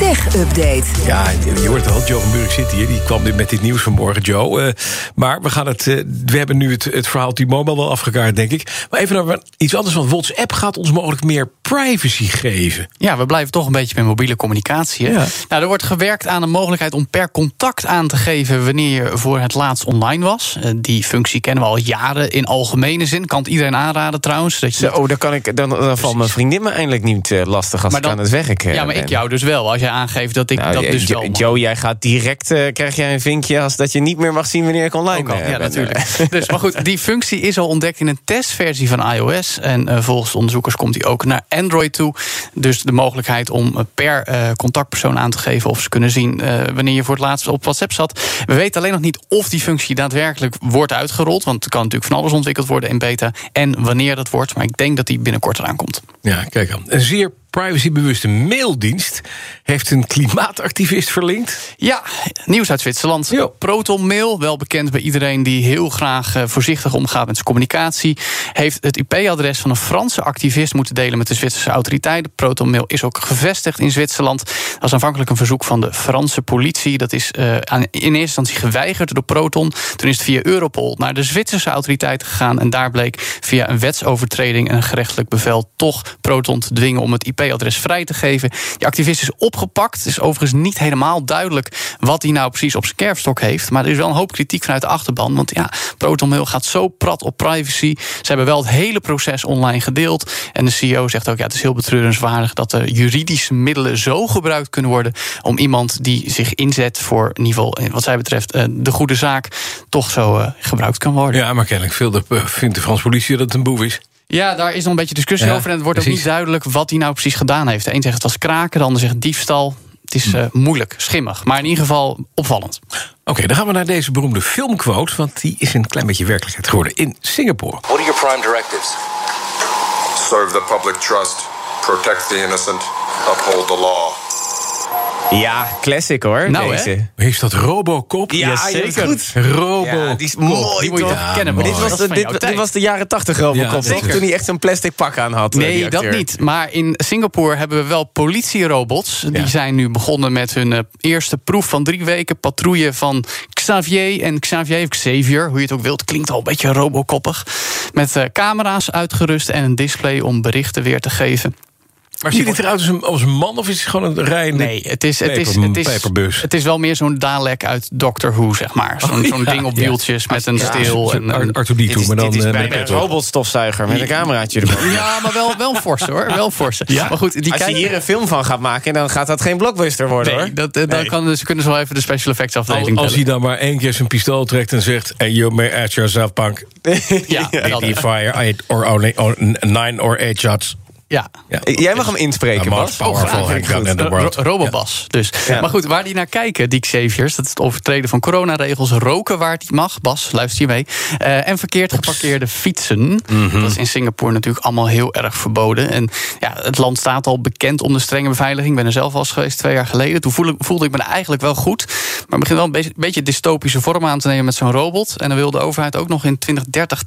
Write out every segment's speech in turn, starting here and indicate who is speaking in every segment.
Speaker 1: Tech Update.
Speaker 2: Ja, je hoort het al, Joe van Burg zit hier. Die kwam dit met dit nieuws vanmorgen, Joe. Uh, maar we, gaan het, uh, we hebben nu het, het verhaal T-Mobile wel afgekaart, denk ik. Maar even naar iets anders, want WhatsApp gaat ons mogelijk meer privacy geven.
Speaker 3: Ja, we blijven toch een beetje met mobiele communicatie. Ja. Nou, er wordt gewerkt aan een mogelijkheid om per contact aan te geven... wanneer je voor het laatst online was. Uh, die functie kennen we al jaren in algemene zin. Kan het iedereen aanraden trouwens. Dat je
Speaker 4: Zo, dan, kan ik, dan, dan valt mijn vriendin me eindelijk niet lastig als maar dan, ik aan het werk
Speaker 3: Ja, maar
Speaker 4: ben.
Speaker 3: ik jou dus wel. Als je aangeeft dat ik nou, dat dus
Speaker 4: wel... Joe, jij gaat direct, uh, krijg jij een vinkje... als dat je niet meer mag zien wanneer ik online ben.
Speaker 3: Ja, natuurlijk. dus, maar goed, die functie is al ontdekt in een testversie van iOS. En uh, volgens onderzoekers komt die ook naar Android toe. Dus de mogelijkheid om per uh, contactpersoon aan te geven... of ze kunnen zien wanneer je voor het laatst op WhatsApp zat. We weten alleen nog niet of die functie daadwerkelijk wordt uitgerold. Want er kan natuurlijk van alles ontwikkeld worden in beta. En wanneer dat wordt. Maar ik denk dat die binnenkort eraan komt.
Speaker 2: Ja, kijk aan. Een zeer privacybewuste maildienst heeft een klimaatactivist verlinkt.
Speaker 3: Ja, nieuws uit Zwitserland. Jo. Proton Mail, wel bekend bij iedereen die heel graag uh, voorzichtig omgaat met zijn communicatie, heeft het IP-adres van een Franse activist moeten delen met de Zwitserse autoriteiten. Proton Mail is ook gevestigd in Zwitserland. Dat was aanvankelijk een verzoek van de Franse politie. Dat is uh, aan, in eerste instantie geweigerd door Proton. Toen is het via Europol naar de Zwitserse autoriteiten gegaan en daar bleek via een wetsovertreding en een gerechtelijk bevel toch Proton te dwingen om het IP IP-adres vrij te geven. Die activist is opgepakt. Het is overigens niet helemaal duidelijk wat hij nou precies op zijn kerfstok heeft. Maar er is wel een hoop kritiek vanuit de achterban. Want ja, ProtonMail gaat zo prat op privacy. Ze hebben wel het hele proces online gedeeld. En de CEO zegt ook, ja, het is heel betreurenswaardig... dat de juridische middelen zo gebruikt kunnen worden... om iemand die zich inzet voor, ieder geval wat zij betreft... de goede zaak, toch zo gebruikt kan worden.
Speaker 2: Ja, maar kennelijk veel de, vindt de Franse politie dat het een boef is.
Speaker 3: Ja, daar is nog een beetje discussie ja, over. En het wordt precies. ook niet duidelijk wat hij nou precies gedaan heeft. De een zegt het was kraken, de ander zegt diefstal. Het is uh, moeilijk, schimmig, maar in ieder geval opvallend.
Speaker 2: Oké, okay, dan gaan we naar deze beroemde filmquote... want die is een klein beetje werkelijkheid geworden in Singapore.
Speaker 5: What are your prime directives?
Speaker 6: Serve the public trust, protect the innocent, uphold the law.
Speaker 4: Ja, classic hoor.
Speaker 3: Nou,
Speaker 4: deze.
Speaker 3: Hè?
Speaker 2: Heeft dat Robocop?
Speaker 4: Ja, zeker.
Speaker 2: Goed. Robocop.
Speaker 4: Ja, die is mooi.
Speaker 3: Die moet je
Speaker 4: toch?
Speaker 3: ja, kennen.
Speaker 4: Maar dit was, de, dit, dit was de jaren tachtig Robocop,
Speaker 2: ja?
Speaker 4: Toen hij echt zo'n plastic pak aan had.
Speaker 3: Nee, dat niet. Maar in Singapore hebben we wel politierobots. Die zijn nu begonnen met hun uh, eerste proef van drie weken. Patrouille van Xavier en Xavier, of Xavier, hoe je het ook wilt. Klinkt al een beetje robokoppig. Met uh, camera's uitgerust en een display om berichten weer te geven.
Speaker 2: Maar ziet het eruit als een, als een man of is het gewoon een rij?
Speaker 3: Nee, het is, het, is, het, is, het is wel meer zo'n Dalek uit Doctor Who, zeg maar. Zo'n oh, zo'n ding op wieltjes ja. met een ja, steel. En,
Speaker 2: Arthur D. toe, maar dan
Speaker 4: bij een robotstofzuiger met een cameraatje erboven.
Speaker 3: Ja, maar wel, wel forse hoor. Wel forse.
Speaker 4: Ja?
Speaker 3: Maar goed, die
Speaker 4: Als
Speaker 3: kijk...
Speaker 4: je hier een film van gaat maken, dan gaat dat geen blockbuster worden
Speaker 3: nee,
Speaker 4: hoor.
Speaker 3: Dat, dan nee. kan, dus kunnen ze wel even de special effects afdeling
Speaker 2: Als, als hij dan maar één keer zijn pistool trekt en zegt... And you may ask yourself, punk.
Speaker 3: ja,
Speaker 2: fire eight or only or nine or eight shots.
Speaker 3: Ja.
Speaker 4: ja. Jij mag hem inspreken, Bas.
Speaker 2: Powerful
Speaker 3: Robobas. Dus. Ja. Maar goed, waar die naar kijken, die Xaviers... dat is het overtreden van coronaregels, roken waar die mag. Bas, luister je mee. Uh, en verkeerd geparkeerde fietsen. Mm -hmm. Dat is in Singapore natuurlijk allemaal heel erg verboden. En ja, het land staat al bekend om de strenge beveiliging. Ik ben er zelf al eens geweest twee jaar geleden. Toen voelde, voelde ik me eigenlijk wel goed. Maar het begint wel een beetje, beetje dystopische vorm aan te nemen met zo'n robot. En dan wil de overheid ook nog in 2030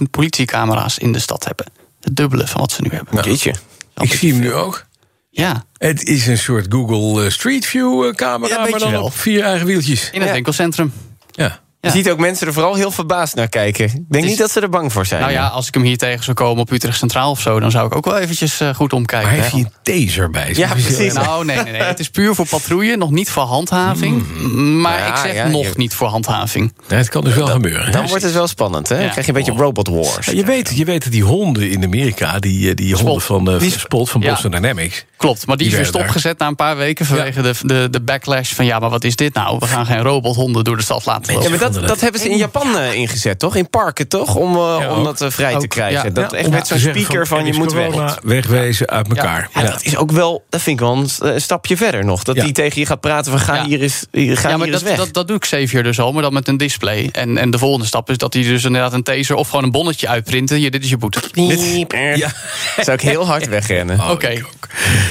Speaker 3: 200.000 politiecamera's in de stad hebben het dubbele van wat ze nu hebben.
Speaker 4: Nou, Jeetje.
Speaker 2: Ik zie hem nu ook.
Speaker 3: Ja.
Speaker 2: Het is een soort Google Street View camera,
Speaker 3: ja,
Speaker 2: maar dan
Speaker 3: wel.
Speaker 2: op vier eigen wieltjes.
Speaker 3: In het winkelcentrum.
Speaker 2: Ja.
Speaker 4: Je ziet ook mensen er vooral heel verbaasd naar kijken. Ik denk
Speaker 3: is,
Speaker 4: niet dat ze er bang voor zijn.
Speaker 3: Nou ja, als ik hem hier tegen zou komen op Utrecht Centraal of zo... dan zou ik ook wel eventjes uh, goed omkijken.
Speaker 2: Maar heeft hij een taser bij zich?
Speaker 4: Ja, precies.
Speaker 3: Nou, nee, nee, nee. Het is puur voor patrouille, nog niet voor handhaving. Mm. Maar ja, ik zeg ja, nog je... niet voor handhaving.
Speaker 2: Ja, het kan dus wel
Speaker 4: dan,
Speaker 2: gebeuren.
Speaker 4: Dan wordt het wel spannend, hè? Dan krijg je een beetje oh. robot wars.
Speaker 2: je, weet, je weet dat die honden in Amerika... die, die Spot. honden van uh, die Spot van Boston Dynamics...
Speaker 3: Klopt, maar die, die is weer stopgezet na een paar weken... vanwege de, de, de backlash van... ja, maar wat is dit nou? We gaan geen robothonden door de stad laten lopen.
Speaker 4: Ja, maar dat
Speaker 2: veranderen.
Speaker 4: Dat hebben ze in Japan eh, ingezet, toch? In parken, toch? Om, eh,
Speaker 2: Ja,
Speaker 4: om dat eh, vrij te krijgen.
Speaker 3: ja.
Speaker 4: dat
Speaker 2: Ja,
Speaker 4: echt met zo'n speaker van, je moet weg.
Speaker 2: wegwezen uit elkaar.
Speaker 4: Ja, dat is ook wel, dat vind ik wel een, een stapje verder nog. Dat
Speaker 2: Ja.
Speaker 4: die tegen je gaat praten van ga
Speaker 3: Ja.
Speaker 4: hier eens, hier, ga
Speaker 3: ja, maar dat,
Speaker 4: weg.
Speaker 3: dat, dat doe ik Xavier dus al, maar dan met een display. En, en de volgende stap is dat hij dus inderdaad een taser of gewoon een bonnetje uitprinten. Hier, dit is je boete.
Speaker 4: Piep.
Speaker 2: Ja.
Speaker 4: Zou ik heel hard wegrennen.
Speaker 2: Oh,
Speaker 3: Oké.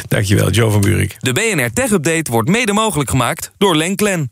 Speaker 2: Dankjewel, Joe van Buurik.
Speaker 7: De BNR Tech Update wordt mede mogelijk gemaakt door Lenklen.